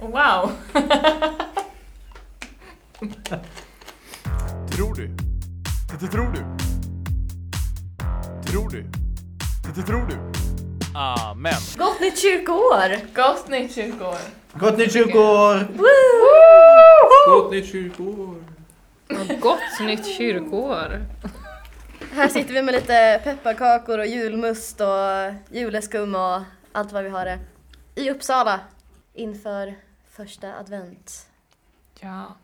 Wow! Tror du? Det tror du? Tror du? Det tror du? Amen. Gott nytt kyrkoår! Gott nytt kyrkoår! Gott nytt kyrkoår! Gott nytt kyrkoår! Gott nytt kyrkoår. Här sitter vi med lite pepparkakor och julmust och juleskum och allt vad vi har det. I Uppsala inför första advent. Ja.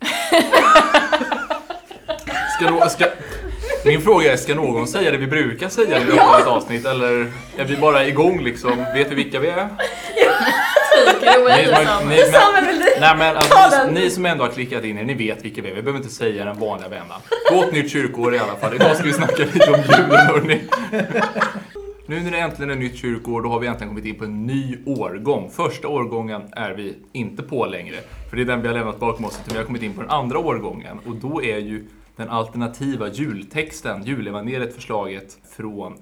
Ska nå, ska, min fråga är, ska någon säga det vi brukar säga när vi har ett avsnitt eller är vi bara igång liksom? Vet vi vilka vi är? Ni men-? Nej men alltså, ni som ändå har klickat in er, ni vet vilka vi är. Vi behöver inte säga den vanliga vändan. Gott nytt kyrkoår i alla fall. Idag ska vi snacka lite om julen hörni. Nu när det äntligen är nytt kyrkoår, då har vi äntligen kommit in på en ny årgång. Första årgången är vi inte på längre, för det är den vi har lämnat bakom oss. Utan vi har kommit in på den andra årgången och då är ju den alternativa jultexten, julevangeliet, förslaget från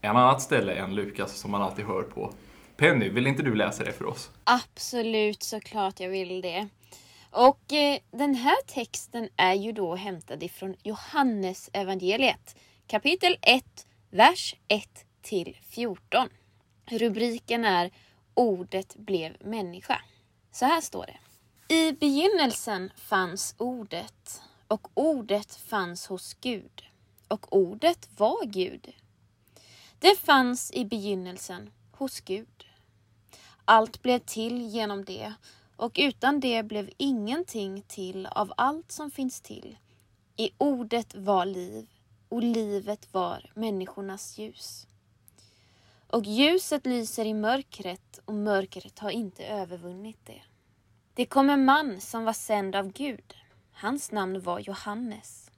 en annat ställe än Lukas som man alltid hör på. Penny, vill inte du läsa det för oss? Absolut, såklart jag vill det. Och eh, den här texten är ju då hämtad ifrån Johannes evangeliet kapitel 1, vers 1 till 14. Rubriken är Ordet blev människa. Så här står det. I begynnelsen fanns ordet och ordet fanns hos Gud och ordet var Gud. Det fanns i begynnelsen hos Gud. Allt blev till genom det och utan det blev ingenting till av allt som finns till. I ordet var liv och livet var människornas ljus. Och ljuset lyser i mörkret och mörkret har inte övervunnit det. Det kom en man som var sänd av Gud. Hans namn var Johannes.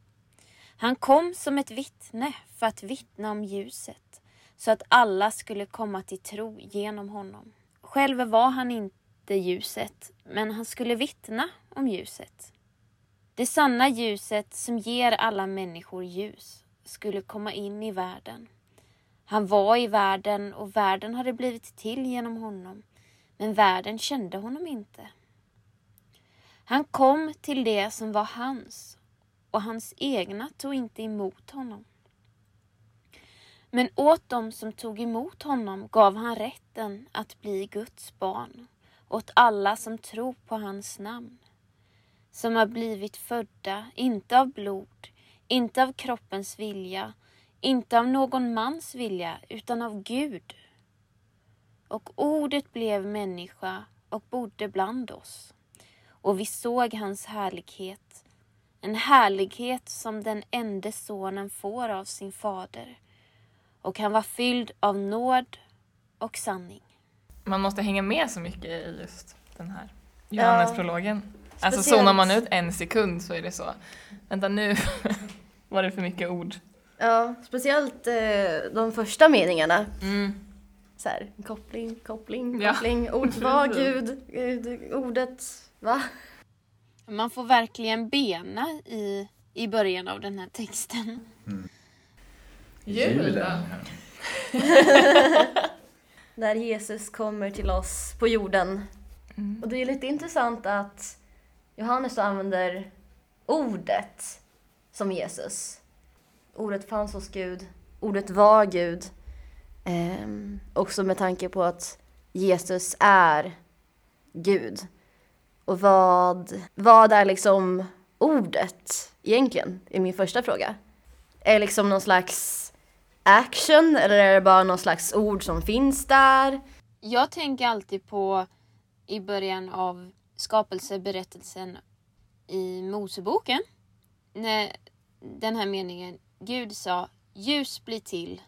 Han kom som ett vittne för att vittna om ljuset så att alla skulle komma till tro genom honom. Själv var han inte ljuset, men han skulle vittna om ljuset. Det sanna ljuset som ger alla människor ljus skulle komma in i världen. Han var i världen och världen hade blivit till genom honom, men världen kände honom inte. Han kom till det som var hans och hans egna tog inte emot honom. Men åt dem som tog emot honom gav han rätten att bli Guds barn, åt alla som tror på hans namn. Som har blivit födda, inte av blod, inte av kroppens vilja, inte av någon mans vilja, utan av Gud. Och ordet blev människa och bodde bland oss. Och vi såg hans härlighet, en härlighet som den enda sonen får av sin fader och han var fylld av nåd och sanning. Man måste hänga med så mycket i just den här Johannesprologen. Alltså Speciellt- zonar man ut en sekund så är det så. Vänta nu var det för mycket ord. Ja, speciellt eh, de första meningarna. Mm. Så här, koppling, koppling, Ja. koppling. Ordet var Gud, Gud, ordet, va? Man får verkligen bena i, i början av den här texten. Julen. När Jesus kommer till oss på jorden. Mm. Och det är lite intressant att Johannes använder ordet som Jesus. Ordet fanns hos Gud, ordet var Gud. Ehm, också med tanke på att Jesus är Gud. Och vad, vad är liksom ordet egentligen? är min första fråga. Är det liksom någon slags action eller är det bara någon slags ord som finns där? Jag tänker alltid på i början av skapelseberättelsen i Moseboken. När den här meningen, Gud sa ljus blir till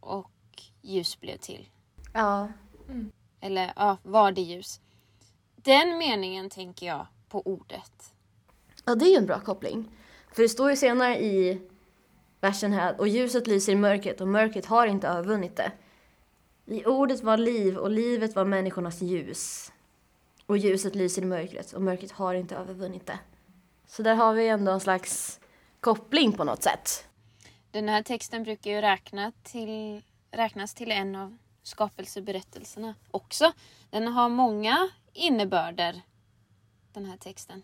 och ljus blev till. Ja. Eller ja, var det ljus. Den meningen tänker jag på ordet. Ja, det är ju en bra koppling. För det står ju senare i versen här, och ljuset lyser i mörkret och mörkret har inte övervunnit det. I ordet var liv och livet var människornas ljus. Och ljuset lyser i mörkret och mörkret har inte övervunnit det. Så där har vi ändå en slags koppling på något sätt. Den här texten brukar ju räkna till, räknas till en av skapelseberättelserna också. Den har många innebörder, den här texten.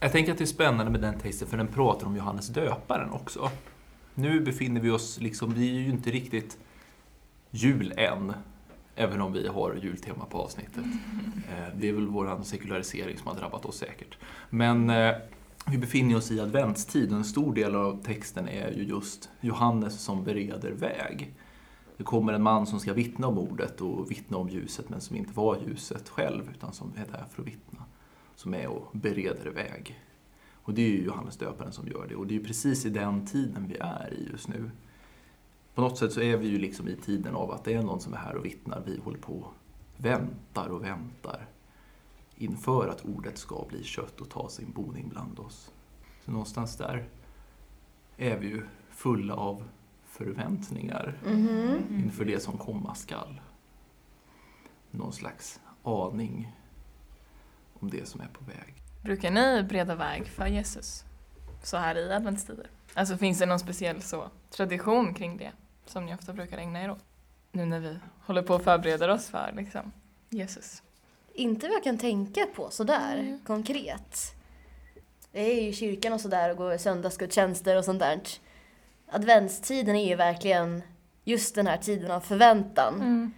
Jag tänker att det är spännande med den texten för den pratar om Johannes döparen också. Nu befinner vi oss liksom, vi är ju inte riktigt jul än, även om vi har jultema på avsnittet. Eh, Det är väl vår sekularisering som har drabbat oss säkert. Men eh, vi befinner oss i adventstid och en stor del av texten är ju just Johannes som bereder väg. Det kommer en man som ska vittna om ordet och vittna om ljuset men som inte var ljuset själv utan som är där för att vittna. Som är och bereder väg. Och det är ju Johannes döparen som gör det och det är ju precis i den tiden vi är i just nu. På något sätt så är vi ju liksom i tiden av att det är någon som är här och vittnar. Vi håller på och väntar och väntar inför att ordet ska bli kött och ta sin boning bland oss. Så någonstans där är vi ju fulla av förväntningar inför det som komma skall. Någon slags aning om det som är på väg. Brukar ni bereda väg för Jesus så här i adventstider? Alltså finns det någon speciell så, tradition kring det som ni ofta brukar ägna er åt? Nu när vi håller på att förbereda oss för liksom, Jesus. Inte vad jag kan tänka på sådär konkret. Det är ju i kyrkan och sådär och går söndagsgudstjänster och sånt där. Adventstiden är ju verkligen just den här tiden av förväntan.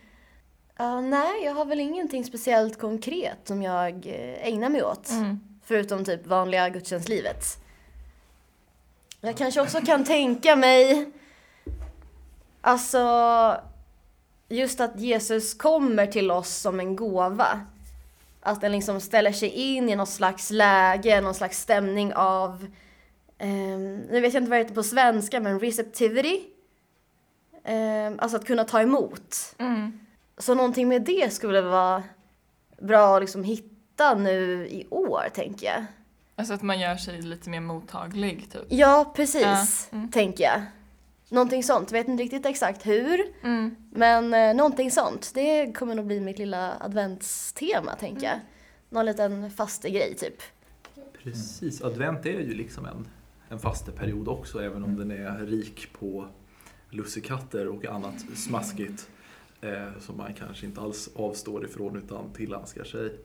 Ja, nej, jag har väl ingenting speciellt konkret som jag eh, ägnar mig åt. Mm. Förutom typ vanliga gudstjänstlivet. Jag kanske också kan tänka mig, alltså, just att Jesus kommer till oss som en gåva. Att den liksom ställer sig in i någon slags läge, någon slags stämning av, ehm, nu vet jag inte vad det heter på svenska, men receptivity. Ehm, alltså att kunna ta emot. Mm. Så någonting med det skulle vara bra att liksom hitta nu i år, tänker jag. Alltså att man gör sig lite mer mottaglig typ. Ja, precis, Ja, mm. tänker jag. Någonting sånt. Vet inte riktigt exakt hur, Mm. men eh, någonting sånt. Det kommer nog bli mitt lilla adventstema, tänker jag. Någon liten fastegrej, typ. Precis, advent är ju liksom en, en fasteperiod också, även om den är rik på lussekatter och annat smaskigt eh, som man kanske inte alls avstår ifrån utan tillägnar sig.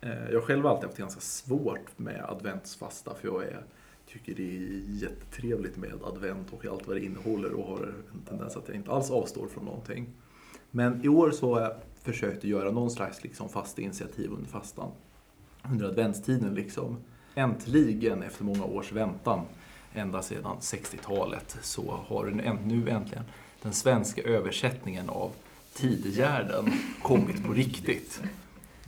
Eh, jag själv har alltid haft ganska svårt med adventsfasta för jag är, tycker det är jättetrevligt med advent och allt vad det innehåller och har en tendens att jag inte alls avstår från någonting. Men i år så har jag försökt att göra någon slags liksom fast initiativ under fastan under adventstiden liksom. Äntligen, efter många års väntan, ända sedan 60-talet, så har änt- nu äntligen den svenska översättningen av Tidegärden kommit på riktigt.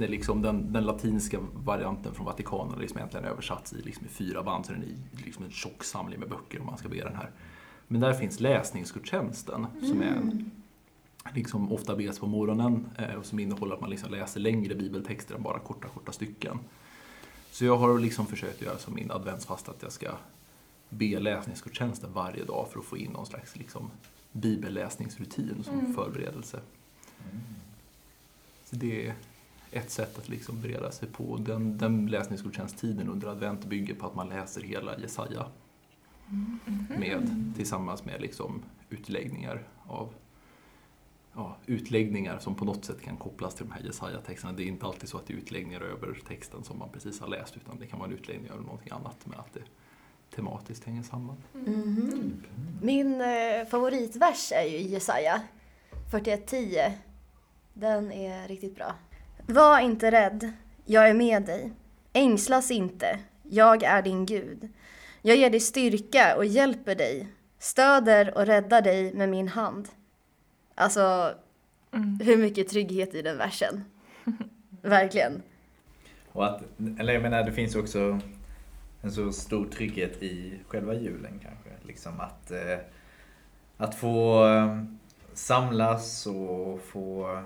Det är liksom den, den latinska varianten från Vatikanen liksom äntligen översatts i, liksom i fyra band, så den är liksom en tjock samling med böcker om man ska be den här. Men där finns läsningsgudstjänsten som är en liksom ofta bes på morgonen eh, och som innehåller att man liksom läser längre bibeltexter än bara korta, korta stycken. Så jag har liksom försökt göra som min adventsfasta att jag ska be läsningsgudstjänsten varje dag för att få in någon slags liksom bibelläsningsrutin som förberedelse. Så det är ett sätt att liksom bereda sig på. Den, den läsningsgudstjänsttiden under advent bygger på att man läser hela Jesaja med, tillsammans med liksom utläggningar av ja, utläggningar som på något sätt kan kopplas till de här Jesaja-texterna. Det är inte alltid så att det är utläggningar över texten som man precis har läst utan det kan vara en utläggning över någonting annat men att det tematiskt hänger samman. Mhm. Min eh, favoritvers är ju Jesaja 41.10. Den är riktigt bra. Var inte rädd, jag är med dig. Ängslas inte, jag är din Gud. Jag ger dig styrka och hjälper dig, stöder och räddar dig med min hand. Alltså, hur mycket trygghet i den versen. Verkligen. Och att, eller jag menar, det finns också en så stor trygghet i själva julen kanske. Liksom att, eh, att få eh, samlas och få,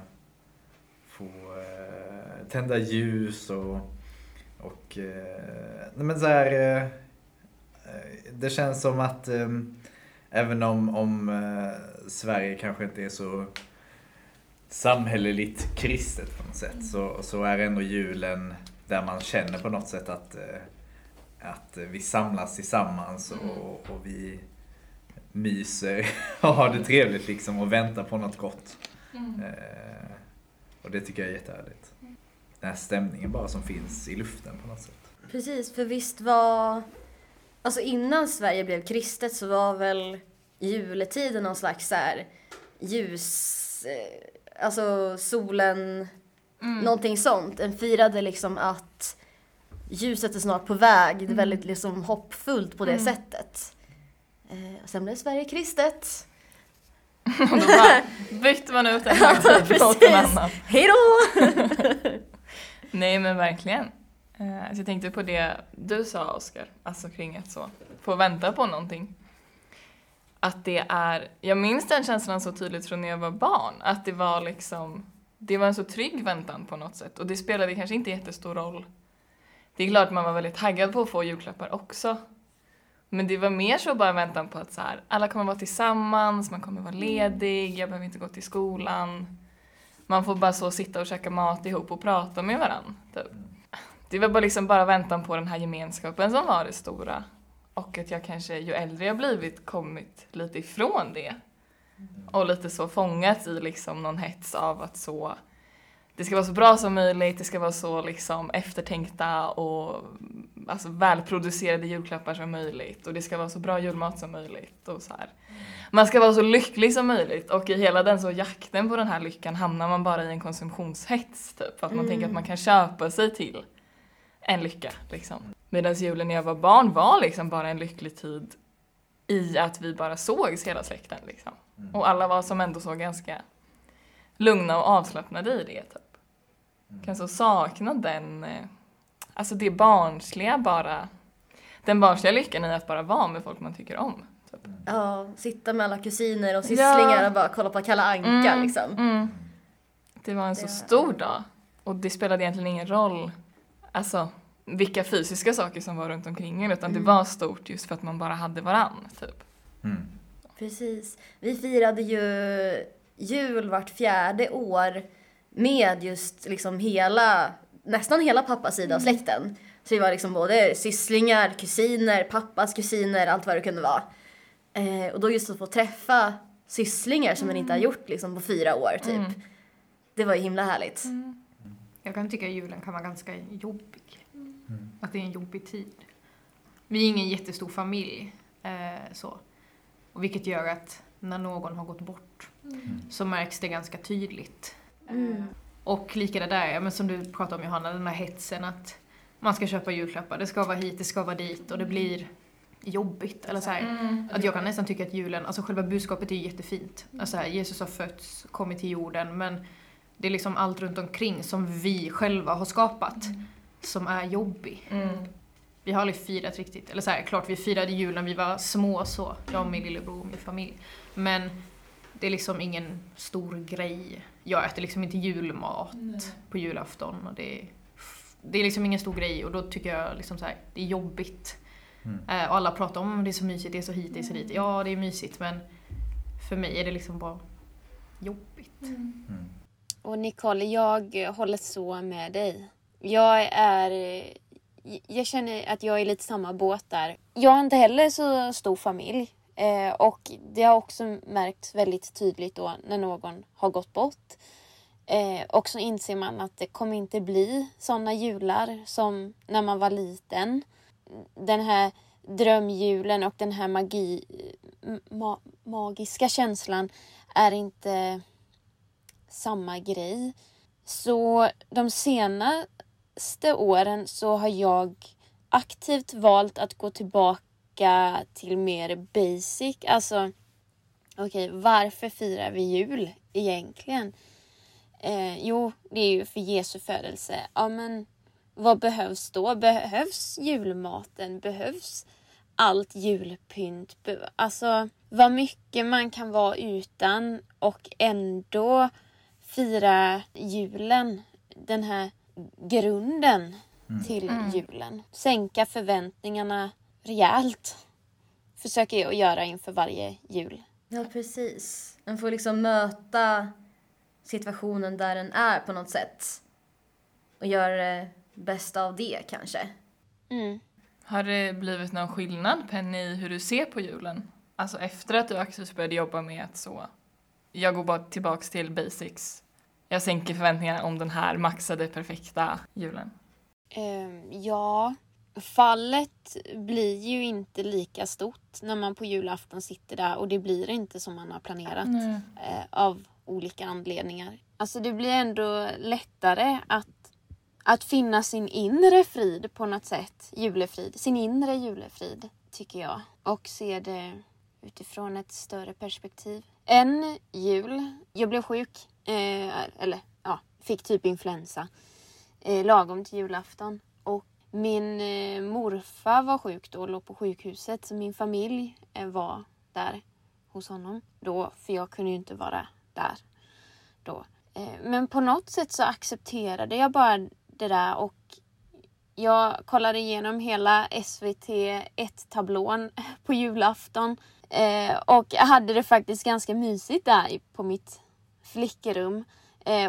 få eh, tända ljus och, och eh, men så här, eh, det känns som att eh, även om, om eh, Sverige kanske inte är så samhälleligt kristet på något sätt så, så är ändå julen där man känner på något sätt att, eh, att vi samlas tillsammans och, och vi myser och har det trevligt liksom och väntar på något gott. Eh, och det tycker jag är jättehärligt. Den här stämningen bara som finns i luften på något sätt. Precis, för visst var... Alltså innan Sverige blev kristet så var väl juletiden någon slags så här ljus... eh, Alltså solen... Någonting sånt. En firade liksom att ljuset är snart på väg. Det är väldigt liksom hoppfullt på det sättet. Eh, och sen blev Sverige kristet. Och då bara bytte man ut en högtid mot en annan. Hej då! Nej men verkligen. Eh, så jag tänkte på det du sa Oskar, alltså kring att så få vänta på någonting. Att det är, jag minns den känslan så tydligt från när jag var barn, att det var liksom, det var en så trygg väntan på något sätt och det spelade kanske inte jättestor roll. Det är klart man var väldigt taggad på att få julklappar också. Men det var mer så bara väntan på att så här, alla kommer vara tillsammans, man kommer vara ledig, jag behöver inte gå till skolan. Man får bara så sitta och käka mat ihop och prata med varandra. Typ. Det var bara liksom bara väntan på den här gemenskapen som var det stora. Och att jag kanske, ju äldre jag blivit, kommit lite ifrån det. Och lite så fångats i liksom någon hets av att så det ska vara så bra som möjligt, det ska vara så liksom eftertänkta och alltså välproducerade julklappar som möjligt och det ska vara så bra julmat som möjligt och så här. Man ska vara så lycklig som möjligt och i hela den så jakten på den här lyckan hamnar man bara i en konsumtionshets typ för att man tänker att man kan köpa sig till en lycka liksom. Medan julen när jag var barn var liksom bara en lycklig tid i att vi bara sågs hela släkten liksom. Och alla var som ändå så ganska lugna och avslappnade i det typ. Kan så sakna den, eh, alltså det barnsliga bara, den barnsliga lyckan i att bara vara med folk man tycker om. Typ. Ja, sitta med alla kusiner och sysslingar Ja. och bara kolla på Kalle Anka Mm, liksom. Mm. Det var en så Det- stor dag och det spelade egentligen ingen roll, alltså vilka fysiska saker som var runt omkring en utan det var stort just för att man bara hade varann typ. Mm. Precis. Vi firade ju jul vart fjärde år med just liksom hela, nästan hela pappas sida av släkten. Så vi var liksom både sysslingar, kusiner, pappas kusiner, allt vad det kunde vara. Eh, och då just att få träffa sysslingar som man inte har gjort liksom på fyra år typ. Det var ju himla härligt. Jag kan tycka att julen kan vara ganska jobbig. Att det är en jobbig tid. Vi är ingen jättestor familj, eh, så. Och vilket gör att när någon har gått bort så märks det ganska tydligt. Mm. Och lika det där, ja, men som du pratade om Johanna, den här hetsen att man ska köpa julklappar, det ska vara hit, det ska vara dit och det blir jobbigt. Eller så här, Att jag kan nästan tycka att julen, alltså själva budskapet är ju jättefint. Alltså här, Jesus har fötts, kommit till jorden, men det är liksom allt runt omkring som vi själva har skapat som är jobbig. Vi har aldrig firat riktigt, eller så här, klart vi firade jul när vi var små så, jag och min lillebror och min familj. Men det är liksom ingen stor grej. Jag äter liksom inte julmat på julafton och det är, det är liksom ingen stor grej och då tycker jag liksom så här, det är jobbigt. Eh, och alla pratar om det är så mysigt, det är så hit, det är så dit. Ja, det är mysigt men för mig är det liksom bara jobbigt. Och Nicole, jag håller så med dig. Jag är... Jag känner att jag är lite samma båt där. Jag har inte heller så stor familj. Eh, och det har också märkts väldigt tydligt då när någon har gått bort. Eh, och så inser man att det kommer inte bli såna jular som när man var liten. Den här drömjulen och den här magi, ma, magiska känslan är inte samma grej. Så de senaste åren så har jag aktivt valt att gå tillbaka till mer basic. Alltså, okej, varför firar vi jul egentligen? Eh, jo, det är ju för Jesu födelse. Ja, men vad behövs då? Behövs julmaten? Behövs allt julpynt? Alltså, vad mycket man kan vara utan och ändå fira julen. Den här grunden till julen. Sänka förväntningarna rejält. Försöker jag göra inför varje jul. Ja, precis. Man får liksom möta situationen där den är på något sätt. Och göra det bästa av det kanske. Mm. Har det blivit någon skillnad Penny i hur du ser på julen? Alltså efter att du aktivt började jobba med att så jag går bara tillbaks till basics. Jag sänker förväntningarna om den här maxade perfekta julen. Ehm, ja, fallet blir ju inte lika stort när man på julafton sitter där och det blir inte som man har planerat eh, av olika anledningar. Alltså det blir ändå lättare att, att finna sin inre frid på något sätt. Julefrid, sin inre julefrid tycker jag. Och se det utifrån ett större perspektiv. En jul, jag blev sjuk, eh, eller ja, fick typ influensa eh, lagom till julafton. Och min eh, morfar var sjuk då och låg på sjukhuset så min familj eh, var där hos honom då för jag kunde ju inte vara där då. Eh, men på något sätt så accepterade jag bara det där och jag kollade igenom hela SVT 1-tablån på julafton och jag hade det faktiskt ganska mysigt där på mitt flickrum.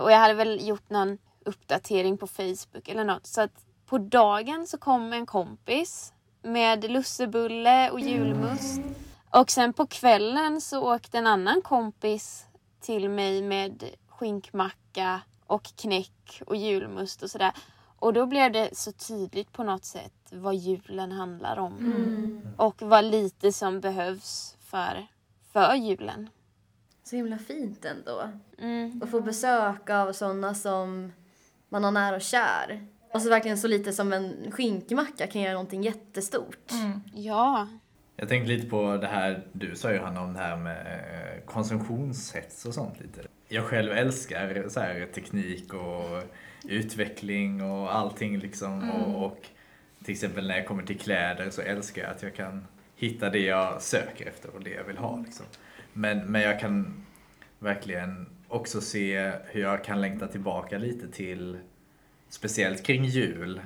Och jag hade väl gjort någon uppdatering på Facebook eller något. Så att på dagen så kom en kompis med lussebulle och julmust. Och sen på kvällen så åkte en annan kompis till mig med skinkmacka och knäck och julmust och sådär. Och då blev det så tydligt på något sätt vad julen handlar om. Och vad lite som behövs för, för julen. Så himla fint ändå. Mm. Att få besök av sådana som man har nära och kär. Och så verkligen så lite som en skinkmacka kan göra någonting jättestort. Ja. Jag tänkte lite på det här du sa Johanna om det här med eh, konsumtionshets och sånt lite. Jag själv älskar så här teknik och utveckling och allting liksom. Och, och till exempel när jag kommer till kläder så älskar jag att jag kan hitta det jag söker efter och det jag vill ha. Liksom. Men, men jag kan verkligen också se hur jag kan längta tillbaka lite till speciellt kring jul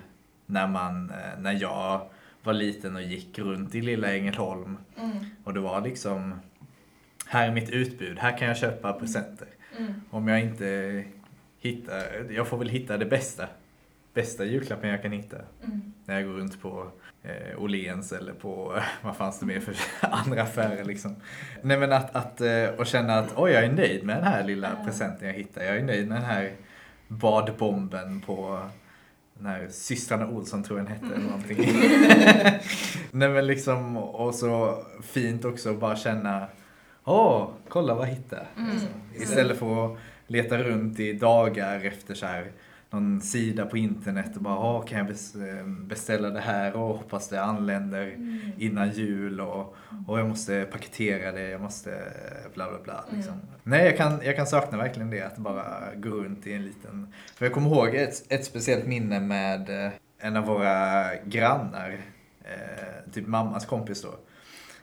när man, eh, när jag var liten och gick runt i lilla Ängelholm och det var liksom här är mitt utbud, här kan jag köpa presenter. Om jag inte hittar, jag får väl hitta det bästa, bästa julklappen jag kan hitta. När jag går runt på eh, Åhléns eller på, vad fanns det mer för andra affärer liksom. Nej men att, att eh, och känna att oj jag är nöjd med den här lilla presenten jag hittar. Jag är nöjd med den här badbomben på den här systrarna Olsson tror jag den hette eller någonting. Nej men liksom, och så fint också att bara känna Åh, kolla vad jag hittade. Liksom. Istället för att leta runt i dagar efter så här någon sida på internet och bara, Åh, kan jag bes- beställa det här och hoppas det anländer innan jul och, och jag måste paketera det, jag måste bla bla bla. Liksom. Nej, jag kan, jag kan sakna verkligen det, att bara gå runt i en liten... För jag kommer ihåg ett, ett speciellt minne med eh, en av våra grannar, eh, typ mammas kompis då.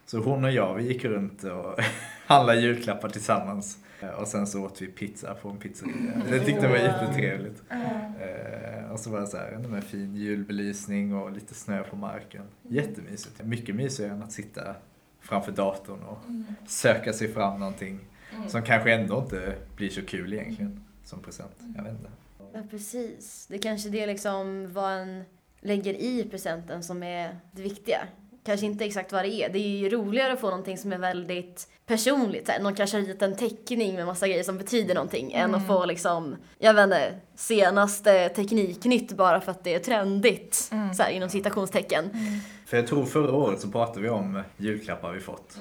Så hon och jag, vi gick runt och handlade julklappar tillsammans. Eh, Och sen så åt vi pizza på en pizzeria. Det tyckte jag var jättetrevligt. Eh, och så var det så här, med fin julbelysning och lite snö på marken. Jättemysigt. Mycket mysigare än att sitta framför datorn och söka sig fram någonting som kanske ändå inte blir så kul egentligen som present. Jag vet inte. Ja, precis. Det kanske det liksom vad en lägger i presenten som är det viktiga. Kanske inte exakt vad det är. Det är ju roligare att få någonting som är väldigt personligt. Så här, någon kanske har ritat en teckning med massa grejer som betyder någonting än att få liksom, jag vet inte, senaste tekniknytt bara för att det är trendigt. Så här, inom citationstecken. För jag tror förra året så pratade vi om julklappar vi fått.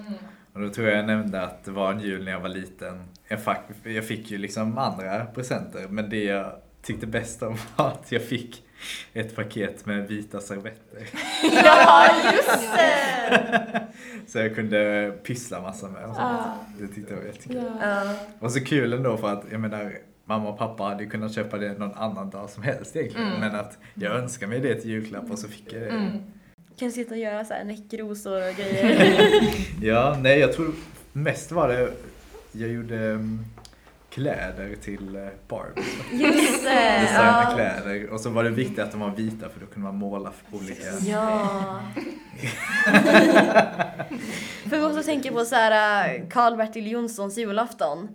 Och då tror jag jag nämnde att det var en jul när jag var liten. Jag, fack, jag fick ju liksom andra presenter men det jag tyckte bäst om var att jag fick ett paket med vita servetter. Ja, just det! Så jag kunde pyssla massa med och sånt. Det tyckte jag var jättekul. Ja. Och så kul ändå för att jag menar Mamma och pappa hade ju kunnat köpa det någon annan dag som helst egentligen. Men att jag önskar mig det till julklapp och så fick jag det. Kan sitta och göra så här näckrosor och grejer. Ja, nej jag tror mest var det, jag gjorde mm, kläder till eh, Barbie. Just det! Designa Ja. kläder och så var det viktigt att de var vita för då kunde man måla på olika... Ja. För vi måste tänka på så här äh, Karl-Bertil Jonssons julafton.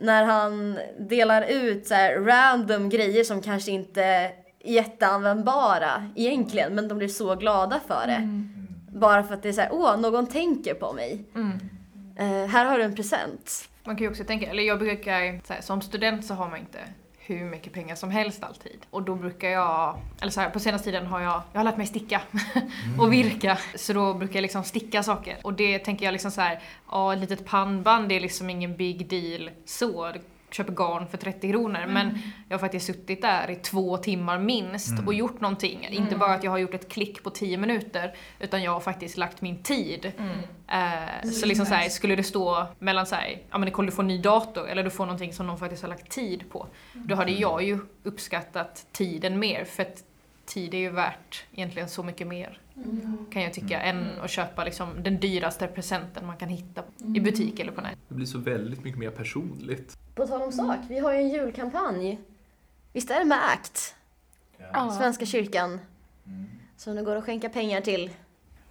När han delar ut så här random grejer som kanske inte är jätteanvändbara egentligen, men de blir så glada för det. Bara för att det är så här, åh, någon tänker på mig. Eh, här har du en present. Man kan ju också tänka, eller jag brukar, så här, som student så har man inte hur mycket pengar som helst alltid. Och då brukar jag, eller så här, på senaste tiden har jag, jag har lärt mig sticka och virka. Så då brukar jag liksom sticka saker. Och det tänker jag liksom så här, ja ett litet pannband det är liksom ingen big deal så. Köper garn för 30 kronor men jag har faktiskt suttit där i två timmar minst och gjort någonting. Inte bara att jag har gjort ett klick på 10 minuter utan jag har faktiskt lagt min tid. Eh, så liksom så här, skulle det stå mellan så här, ja men kommer du få en ny dator eller du får någonting som någon faktiskt har lagt tid på. Då hade jag ju uppskattat tiden mer för att tid är ju värt egentligen så mycket mer. Kan jag tycka, än att köpa liksom den dyraste presenten man kan hitta i butik eller på nätet. Det blir så väldigt mycket mer personligt. På tal om sak, vi har ju en julkampanj. Visst är det med ACT? Ja. Svenska kyrkan. Som det går att skänka pengar till.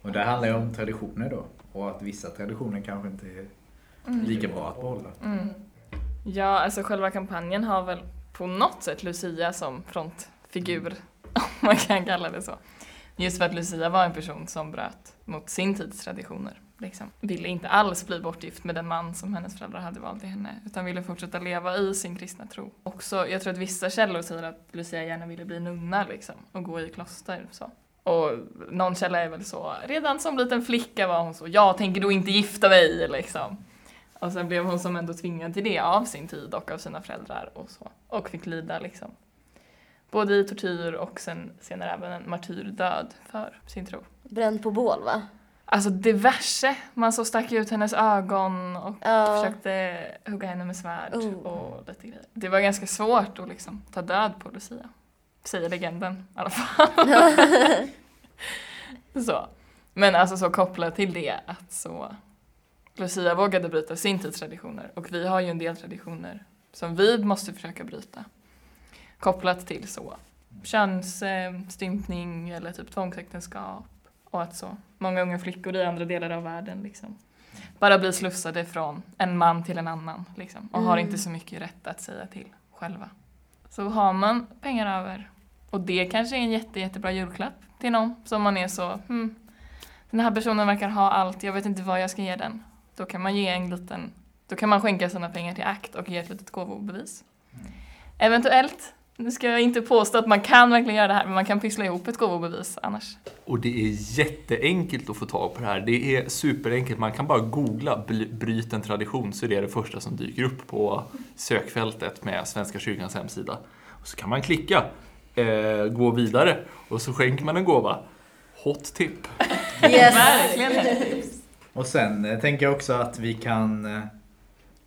Och det handlar ju om traditioner då. Och att vissa traditioner kanske inte är lika bra att behålla. Ja, alltså själva kampanjen har väl på något sätt Lucia som frontfigur, om man kan kalla det så. Just för att Lucia var en person som bröt mot sin tids traditioner. Liksom. Ville inte alls bli bortgift med den man som hennes föräldrar hade valt till henne, utan ville fortsätta leva i sin kristna tro. Också, jag tror att vissa källor säger att Lucia gärna ville bli nunna liksom, och gå i kloster. Så. Och någon källa är väl så, redan som liten flicka var hon så, jag tänker då inte gifta mig liksom. Och sen blev hon som ändå tvingad till det av sin tid och av sina föräldrar och så. Och fick lida liksom. Både i tortyr och sen senare även en martyrdöd för sin tro. Bränd på bål va? Alltså diverse. Man så stack ut hennes ögon och Ja. försökte hugga henne med svärd Oh. och lite grejer. Det var ganska svårt att liksom ta död på Lucia. Säger legenden i alla fall. så. Men alltså så kopplat till det att så Lucia vågade bryta sin tids traditioner och vi har ju en del traditioner som vi måste försöka bryta. Kopplat till så könsstympning eller typ tvångsäktenskap och att så många unga flickor i andra delar av världen liksom bara blir slussade från en man till en annan liksom och har Mm. inte så mycket rätt att säga till själva. Så har man pengar över och det kanske är en jätte, jättebra julklapp till någon som man är så hmm, den här personen verkar ha allt, jag vet inte vad jag ska ge den. Då kan man ge en liten, då kan man skänka sina pengar till ACT och ge ett litet gåvobevis. Eventuellt, nu ska jag inte påstå att man kan verkligen göra det här, men man kan pyssla ihop ett gåvobevis annars. Och det är jätteenkelt att få tag på det här. Det är superenkelt. Man kan bara googla bryt en tradition så är det det första som dyker upp på sökfältet med Svenska kyrkans hemsida. Och så kan man klicka eh, gå vidare och så skänker man en gåva. Hot tip. Yes! Verkligen. Och sen eh, tänker jag också att vi kan, eh,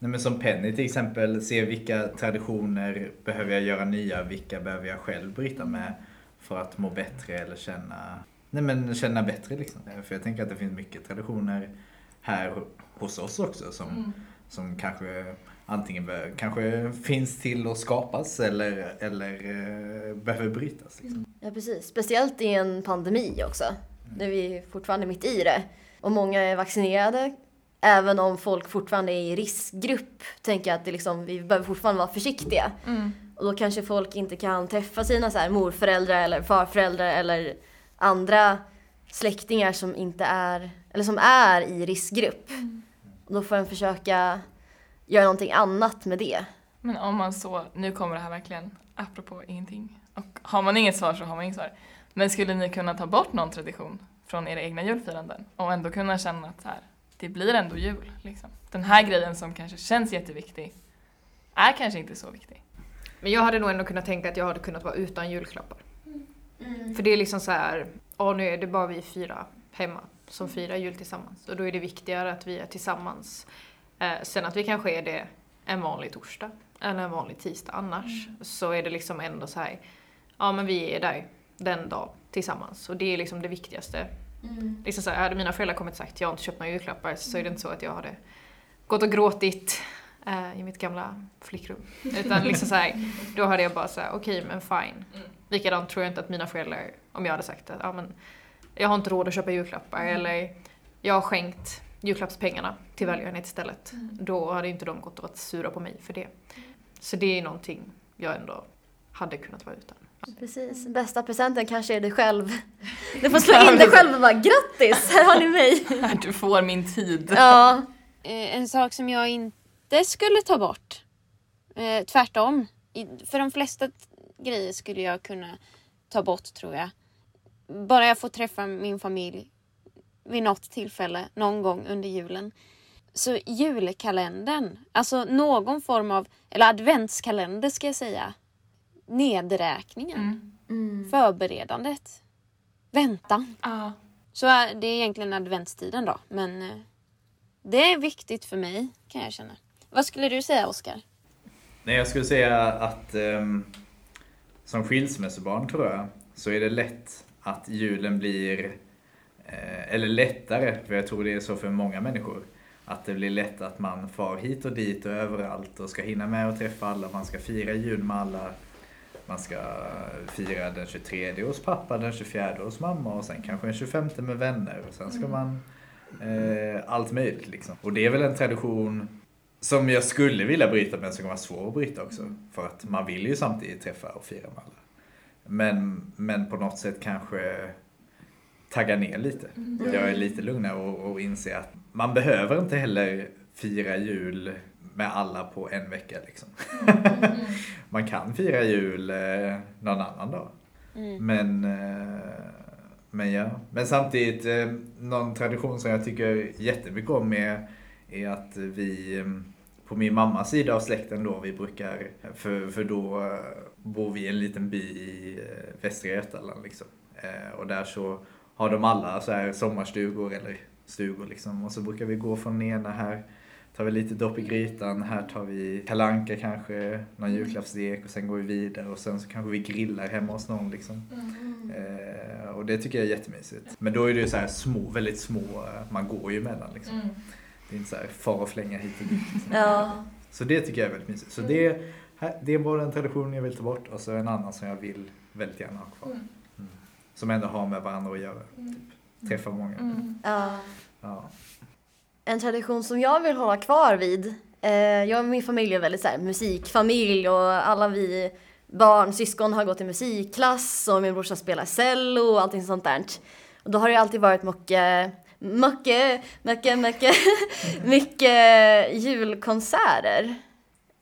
nej men som Penny till exempel, se vilka traditioner behöver jag göra nya, vilka behöver jag själv bryta med för att må bättre eller känna, nej men känna bättre liksom. Eh, För jag tänker att det finns mycket traditioner här ho- hos oss också som, som kanske antingen be, kanske finns till att skapas eller, eller eh, behöver brytas. Liksom. Ja, precis. Speciellt i en pandemi också. Där vi är fortfarande mitt i det. Och många är vaccinerade. Även om folk fortfarande är i riskgrupp tänker jag att det liksom, vi behöver fortfarande vara försiktiga. Mm. Och då kanske folk inte kan träffa sina så här morföräldrar eller farföräldrar eller andra släktingar som inte är, eller som är i riskgrupp. Och då får en försöka göra någonting annat med det. Men om man så, nu kommer det här verkligen apropå ingenting. Och har man inget svar så har man inget svar. Men skulle ni kunna ta bort någon tradition från era egna julfiranden och ändå kunna känna att så här, det blir ändå jul. Liksom. Den här grejen som kanske känns jätteviktig är kanske inte så viktig. Men jag hade nog ändå kunnat tänka att jag hade kunnat vara utan julklappar. För det är liksom så här, ja nu är det bara vi fyra hemma som firar jul tillsammans. Och då är det viktigare att vi är tillsammans. Eh, sen att vi kanske är det en vanlig torsdag eller en vanlig tisdag annars. Så är det liksom ändå så här, ja men vi är där den dagen tillsammans. Och det är liksom det viktigaste. Liksom så här, hade mina föräldrar kommit och sagt jag har inte köpt några julklappar så är det inte så att jag hade gått och gråtit eh, i mitt gamla flickrum. Utan liksom så här, då hade jag bara så här, okej men fine. Likadant tror jag inte att mina föräldrar, om jag hade sagt att ja, men, jag har inte råd att köpa julklappar eller jag har skänkt julklappspengarna till välgörenhet istället. Då hade inte de gått och varit sura på mig för det. Så det är någonting jag ändå hade kunnat vara utan. Precis. Bästa presenten kanske är dig själv. Du får slå in dig själv och bara grattis, här har ni mig. Du får min tid. Ja, Eh, En sak som jag inte skulle ta bort. Eh, tvärtom. För de flesta grejer skulle jag kunna ta bort tror jag. Bara jag får träffa min familj vid något tillfälle, någon gång under julen. Så julkalendern, alltså någon form av, eller adventskalender ska jag säga. Nedräkningen, Mm. förberedandet, väntan. Ja. Så är det är egentligen adventstiden då, men eh, det är viktigt för mig kan jag känna. Vad skulle du säga Oskar? Nej, jag skulle säga att ehm, som skilsmässobarn tror jag, så är det lätt att julen blir, eh, eller lättare, för jag tror det är så för många människor, att det blir lätt att man far hit och dit och överallt och ska hinna med att träffa alla, man ska fira jul med alla, man ska fira den 23 hos pappa, den 24 hos mamma och sen kanske den 25 med vänner och sen ska man eh, allt möjligt liksom. Och det är väl en tradition som jag skulle vilja bryta men som kan vara svår att bryta också. För att man vill ju samtidigt träffa och fira med alla. Men, men på något sätt kanske tagga ner lite. Jag är lite lugnare och, och inse att man behöver inte heller fira jul med alla på en vecka liksom. man kan fira jul eh, någon annan dag. Mm. Men, eh, men ja. Men samtidigt, eh, någon tradition som jag tycker jättemycket om är, är att vi på min mammas sida av släkten då, vi brukar, för, för då bor vi i en liten by i Västra Götaland liksom. Och där så har de alla så här sommarstugor eller stugor liksom. Och så brukar vi gå från den ena här tar vi lite dopp i grytan, här tar vi kalanka kanske, någon julklappsstek och sen går vi vidare och sen så kanske vi grillar hemma hos någon liksom. Eh, och det tycker jag är jättemysigt. Men då är det ju så här små, väldigt små, eh, man går ju emellan liksom. Det är inte så här far och flänga hit och dit. Liksom. Ja. Så det tycker jag är väldigt mysigt. Så det, här, det är bara en tradition jag vill ta bort och så en annan som jag vill väldigt gärna ha kvar. Mm. Som ändå har med varandra att göra. Typ. Träffa många. Mm. ja. Ja. En tradition som jag vill hålla kvar vid. Eh, jag och min familj är väldigt så här, musikfamilj och alla vi barn, syskon har gått i musikklass och min brorsa spelar cello och allting sånt där. Och då har det alltid varit mycket, mycket, mycket, mycket, mycket julkonserter.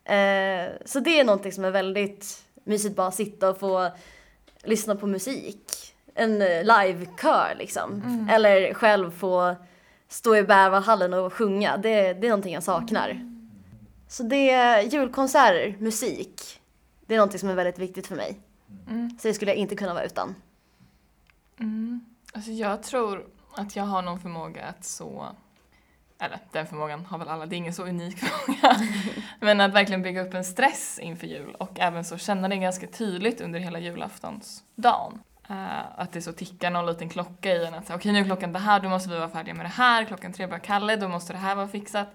Eh, så det är någonting som är väldigt mysigt, bara sitta och få lyssna på musik. En livekör liksom. Eller själv få stå i Bärvalhallen och sjunga. Det, det är någonting jag saknar. Så det är julkonserter, musik. Det är någonting som är väldigt viktigt för mig. Mm. Så det skulle jag inte kunna vara utan. Mm. Alltså jag tror att jag har någon förmåga att så, eller den förmågan har väl alla, det är ingen så unik förmåga, men att verkligen bygga upp en stress inför jul och även så känna det ganska tydligt under hela julaftonsdagen. Uh, att det så tickar någon liten klocka i en att okej okay, nu är klockan det här, då måste vi vara färdiga med det här, klockan tre börjar Kalle, då måste det här vara fixat.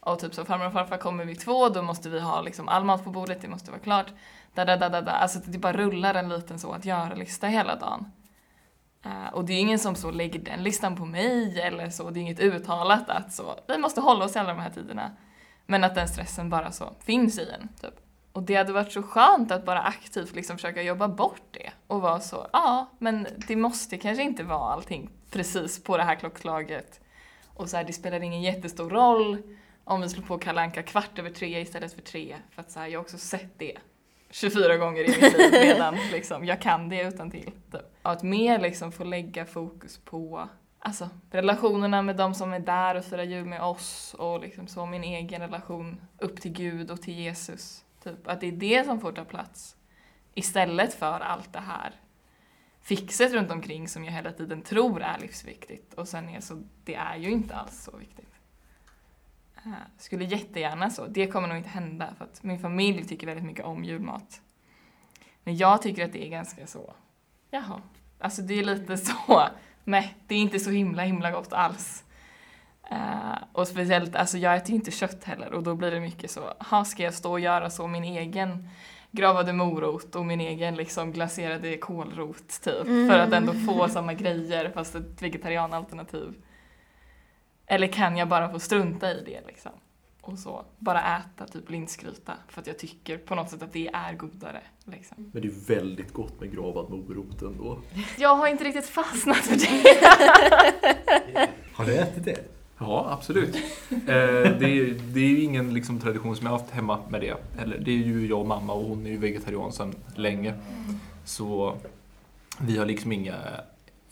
Och typ så farmor och farfar kommer vid två, då måste vi ha liksom all mat på bordet, det måste vara klart. Da, da, da, da, da. Alltså det bara rullar en liten så att göra-lista hela dagen. Uh, och det är ingen som så lägger den listan på mig eller så, det är inget uttalat att så, vi måste hålla oss i alla de här tiderna. Men att den stressen bara så finns i en. Typ. Och det hade varit så skönt att bara aktivt liksom försöka jobba bort det och vara så, ja, men det måste kanske inte vara allting precis på det här klockslaget. Och så här, det spelar ingen jättestor roll om vi slår på Kalle Anka kvart över tre istället för tre. För att så här, jag har också sett det 24 gånger i mitt liv redan. Liksom. Jag kan det utan till. Typ. Att mer liksom få lägga fokus på alltså, relationerna med de som är där och firar jul med oss och liksom så min egen relation upp till Gud och till Jesus. Typ. Att det är det som får ta plats. Istället för allt det här fixet runt omkring som jag hela tiden tror är livsviktigt. Och sen är så, det är ju inte alls så viktigt. Eh, skulle jättegärna så. Det kommer nog inte hända för att min familj tycker väldigt mycket om julmat. Men jag tycker att det är ganska så, jaha. Alltså det är lite så, nej, det är inte så himla himla gott alls. Uh, och speciellt, alltså jag äter ju inte kött heller och då blir det mycket så, ha ska jag stå och göra så min egen gravade morot och min egen liksom glaserade kålrot typ. Mm. För att ändå få samma grejer fast ett vegetarianalternativ. Eller kan jag bara få strunta i det liksom? Och så bara äta typ linsgryta för att jag tycker på något sätt att det är godare. Liksom. Men det är väldigt gott med gravad morot ändå. Jag har inte riktigt fastnat för det. Har du ätit det? Ja, absolut. Eh, det, är, det är ingen liksom, tradition som jag har haft hemma med det. Eller, det är ju jag och mamma och hon är ju vegetarian sedan länge. Så vi har liksom inga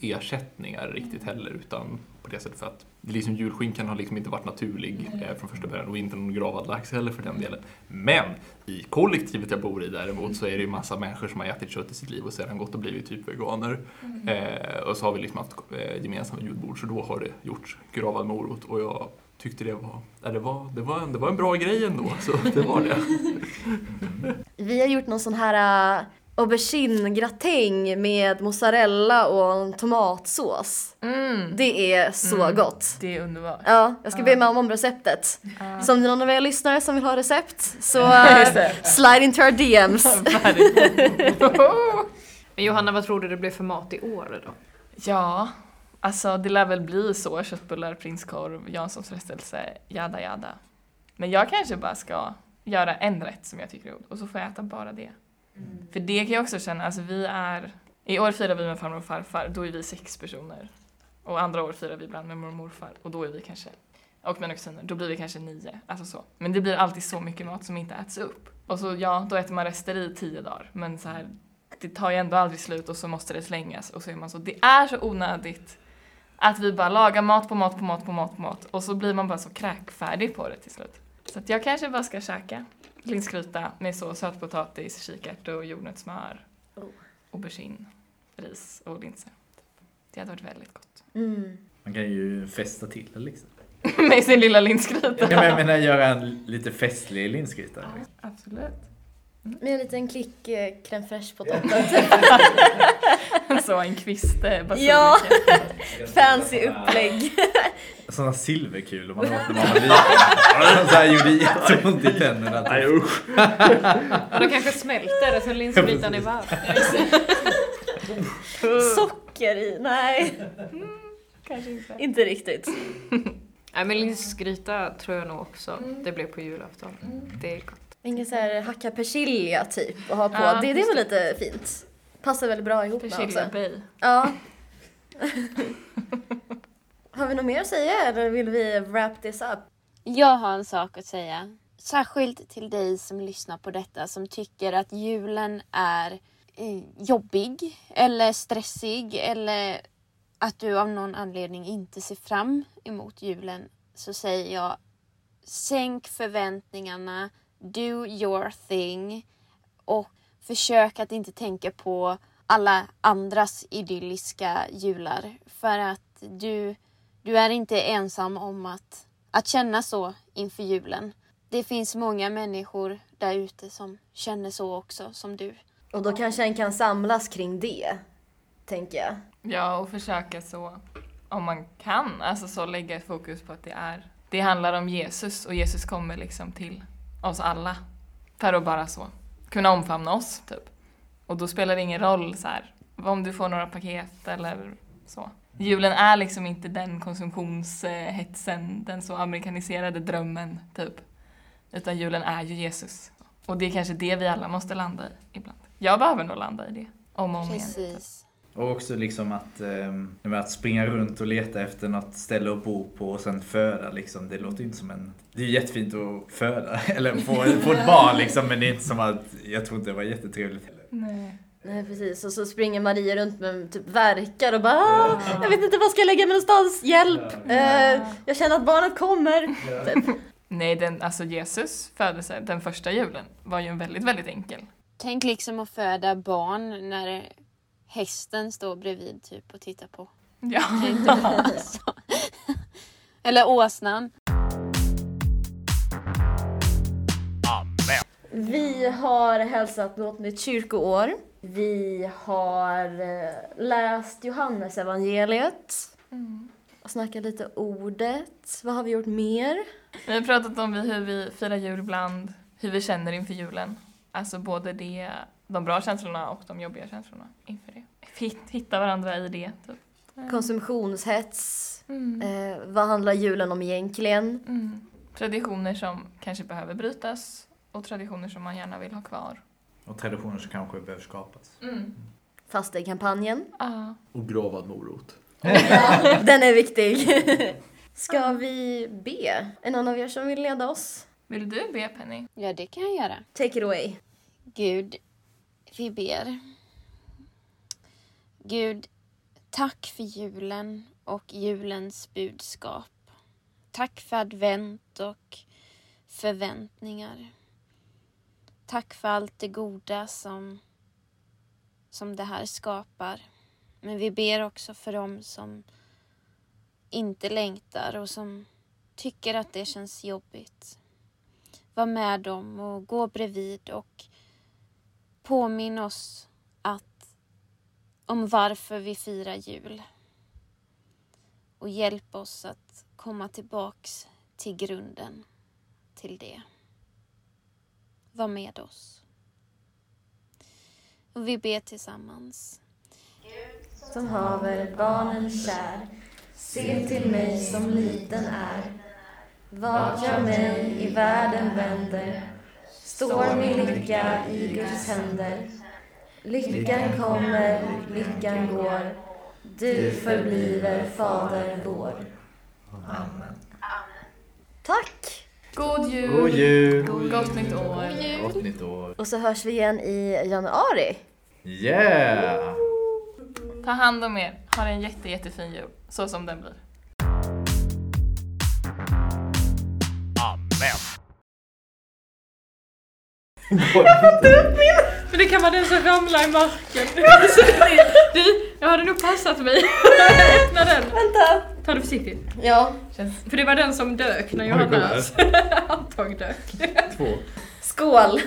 ersättningar riktigt heller utan på det sättet för att liksom julskinkan har liksom inte varit naturlig eh, från första början och inte någon gravad lax heller för den delen. Men i kollektivet jag bor i däremot så är det ju massa människor som har ätit kött i sitt liv och sedan gått och blivit typ veganer. Eh, och så har vi liksom haft eh, gemensamma julbord så då har det gjorts gravad morot och jag tyckte det var, ja, det var, det var, en, det var en bra grej ändå. Så det var det. Vi har gjort någon sån här uh, aubergine-gratäng med mozzarella och tomatsås. Mm, Det är så Mm. gott. det är underbart. Ja, jag ska Ja. be mamma om receptet. Så om det är någon av er lyssnare som vill ha recept så uh, slide into our DMs. Men Johanna, vad tror du det blir för mat i år då? Ja, alltså det lär väl bli så. Köttbullar, prinskorv, Janssons frestelse, jada jada. Men jag kanske bara ska göra en rätt som jag tycker är god och så får jag äta bara det. Mm. För det kan jag också känna, alltså vi är, i år firar vi med farmor och farfar, då är vi sex personer. Och andra år firar vi ibland med mormor och morfar och då är vi kanske, och mina kusiner, då blir vi kanske nio. Alltså så. Men det blir alltid så mycket mat som inte äts upp. Och så ja, då äter man rester i tio dagar. Men så här, det tar ju ändå aldrig slut och så måste det slängas och så är man så, det är så onödigt att vi bara lagar mat på mat på mat på mat på mat och så blir man bara så kräkfärdig på det till slut. Så att jag kanske bara ska käka linsgryta med så sötpotatis, kikärtor, jordnötssmör, Oh. aubergine, ris och linser. Det hade varit väldigt gott. Mm. Man kan ju festa till det liksom. med sin lilla linsgryta. Nej, men jag menar göra en lite festlig linsgryta. liksom. Absolut. Med en liten klick eh, crème fraîche på toppen. så en kvist eh, basilika. Ja. Fancy upplägg. Sådana silverkulor man åt när man var liten. Så här gjorde jätteont i tänderna. Nej usch. Då kanske smälter det så linsgrytan är varm. Socker i? Nej, Kanske inte. inte riktigt. Nej men linsgryta tror jag nog också det blir på julafton. Det är gott. Ingen så här hacka persilja typ och ha på. Ja, det, det väl lite fint. Passar väldigt bra ihop med också. bay. Ja. Har vi något mer att säga eller vill vi wrap this up? Jag har en sak att säga. Särskilt till dig som lyssnar på detta som tycker att julen är eh, jobbig eller stressig eller att du av någon anledning inte ser fram emot julen så säger jag sänk förväntningarna, do your thing och försök att inte tänka på alla andras idylliska jular för att du, du är inte ensam om att, att känna så inför julen. Det finns många människor där ute som känner så också som du. Och då kanske en kan samlas kring det, tänker jag. Ja, och försöka så, om man kan, alltså så lägga ett fokus på att det är, det handlar om Jesus och Jesus kommer liksom till oss alla. För att bara så kunna omfamna oss, typ. Och då spelar det ingen roll så här, om du får några paket eller så. Julen är liksom inte den konsumtionshetsen, den så amerikaniserade drömmen, typ. Utan julen är ju Jesus. Och det är kanske det vi alla måste landa i ibland. Jag behöver nog landa i det. Om och om igen. Typ. Precis. Och också liksom att, med att springa runt och leta efter något ställe att bo på och sen föda liksom. Det låter ju inte som en... Det är ju jättefint att föda, eller få, få ett barn liksom. Men det är inte som att, jag tror inte det var jättetrevligt heller. Nej. Nej precis, och så springer Maria runt med typ verkar och bara "Ah, Jag vet inte var ska jag lägga mig någonstans, hjälp! Eh, jag känner att barnet kommer. Typ. Nej, den, alltså Jesus födelse, den första julen, var ju en väldigt, väldigt enkel. Tänk liksom att föda barn när hästen står bredvid typ och tittar på. Ja. Eller åsnan. Amen. Vi har hälsat något nytt kyrkoår. Vi har eh, läst Johannes evangeliet och snackat lite ordet. Vad har vi gjort mer? Vi har pratat om hur vi firar jul ibland, hur vi känner inför julen. Alltså både det, de bra känslorna och de jobbiga känslorna inför det. Hitt- Hitta varandra i det, typ. Konsumtionshets. Mm. Eh, vad handlar julen om egentligen? Mm. Traditioner som kanske behöver brytas och traditioner som man gärna vill ha kvar. Och traditioner som kanske behöver skapas. Mm. Fastekampanjen. Ja. Och gravad morot. Den är viktig. Ska vi be? Är någon av er som vill leda oss? Vill du be Penny? Ja, det kan jag göra. Take it away. Gud, vi ber. Gud, tack för julen och julens budskap. Tack för advent och förväntningar. Tack för allt det goda som, som det här skapar. Men vi ber också för dem som inte längtar och som tycker att det känns jobbigt. Var med dem och gå bredvid och påminn oss att, om varför vi firar jul. Och hjälp oss att komma tillbaks till grunden till det. Var med oss. Och vi ber tillsammans. Gud Som haver barnen kär, se till mig som liten är. Vart jag mig i världen vänder, står min lycka i Guds händer. Lyckan kommer, lyckan går, du förbliver Fader vår. Amen. Tack! God jul! God jul! Gott nytt år! Gott nytt år! Och så hörs vi igen i januari. Yeah! Ta hand om er. Ha en jätte, jättefin jul. Så som den blir. Amen. Men det kan vara den som ramlar i marken. Du, jag hade nog passat mig. Öppna den. Vänta. Ta det försiktigt. Ja. För det var den som dök när Johannas Antag dök. Två. Skål.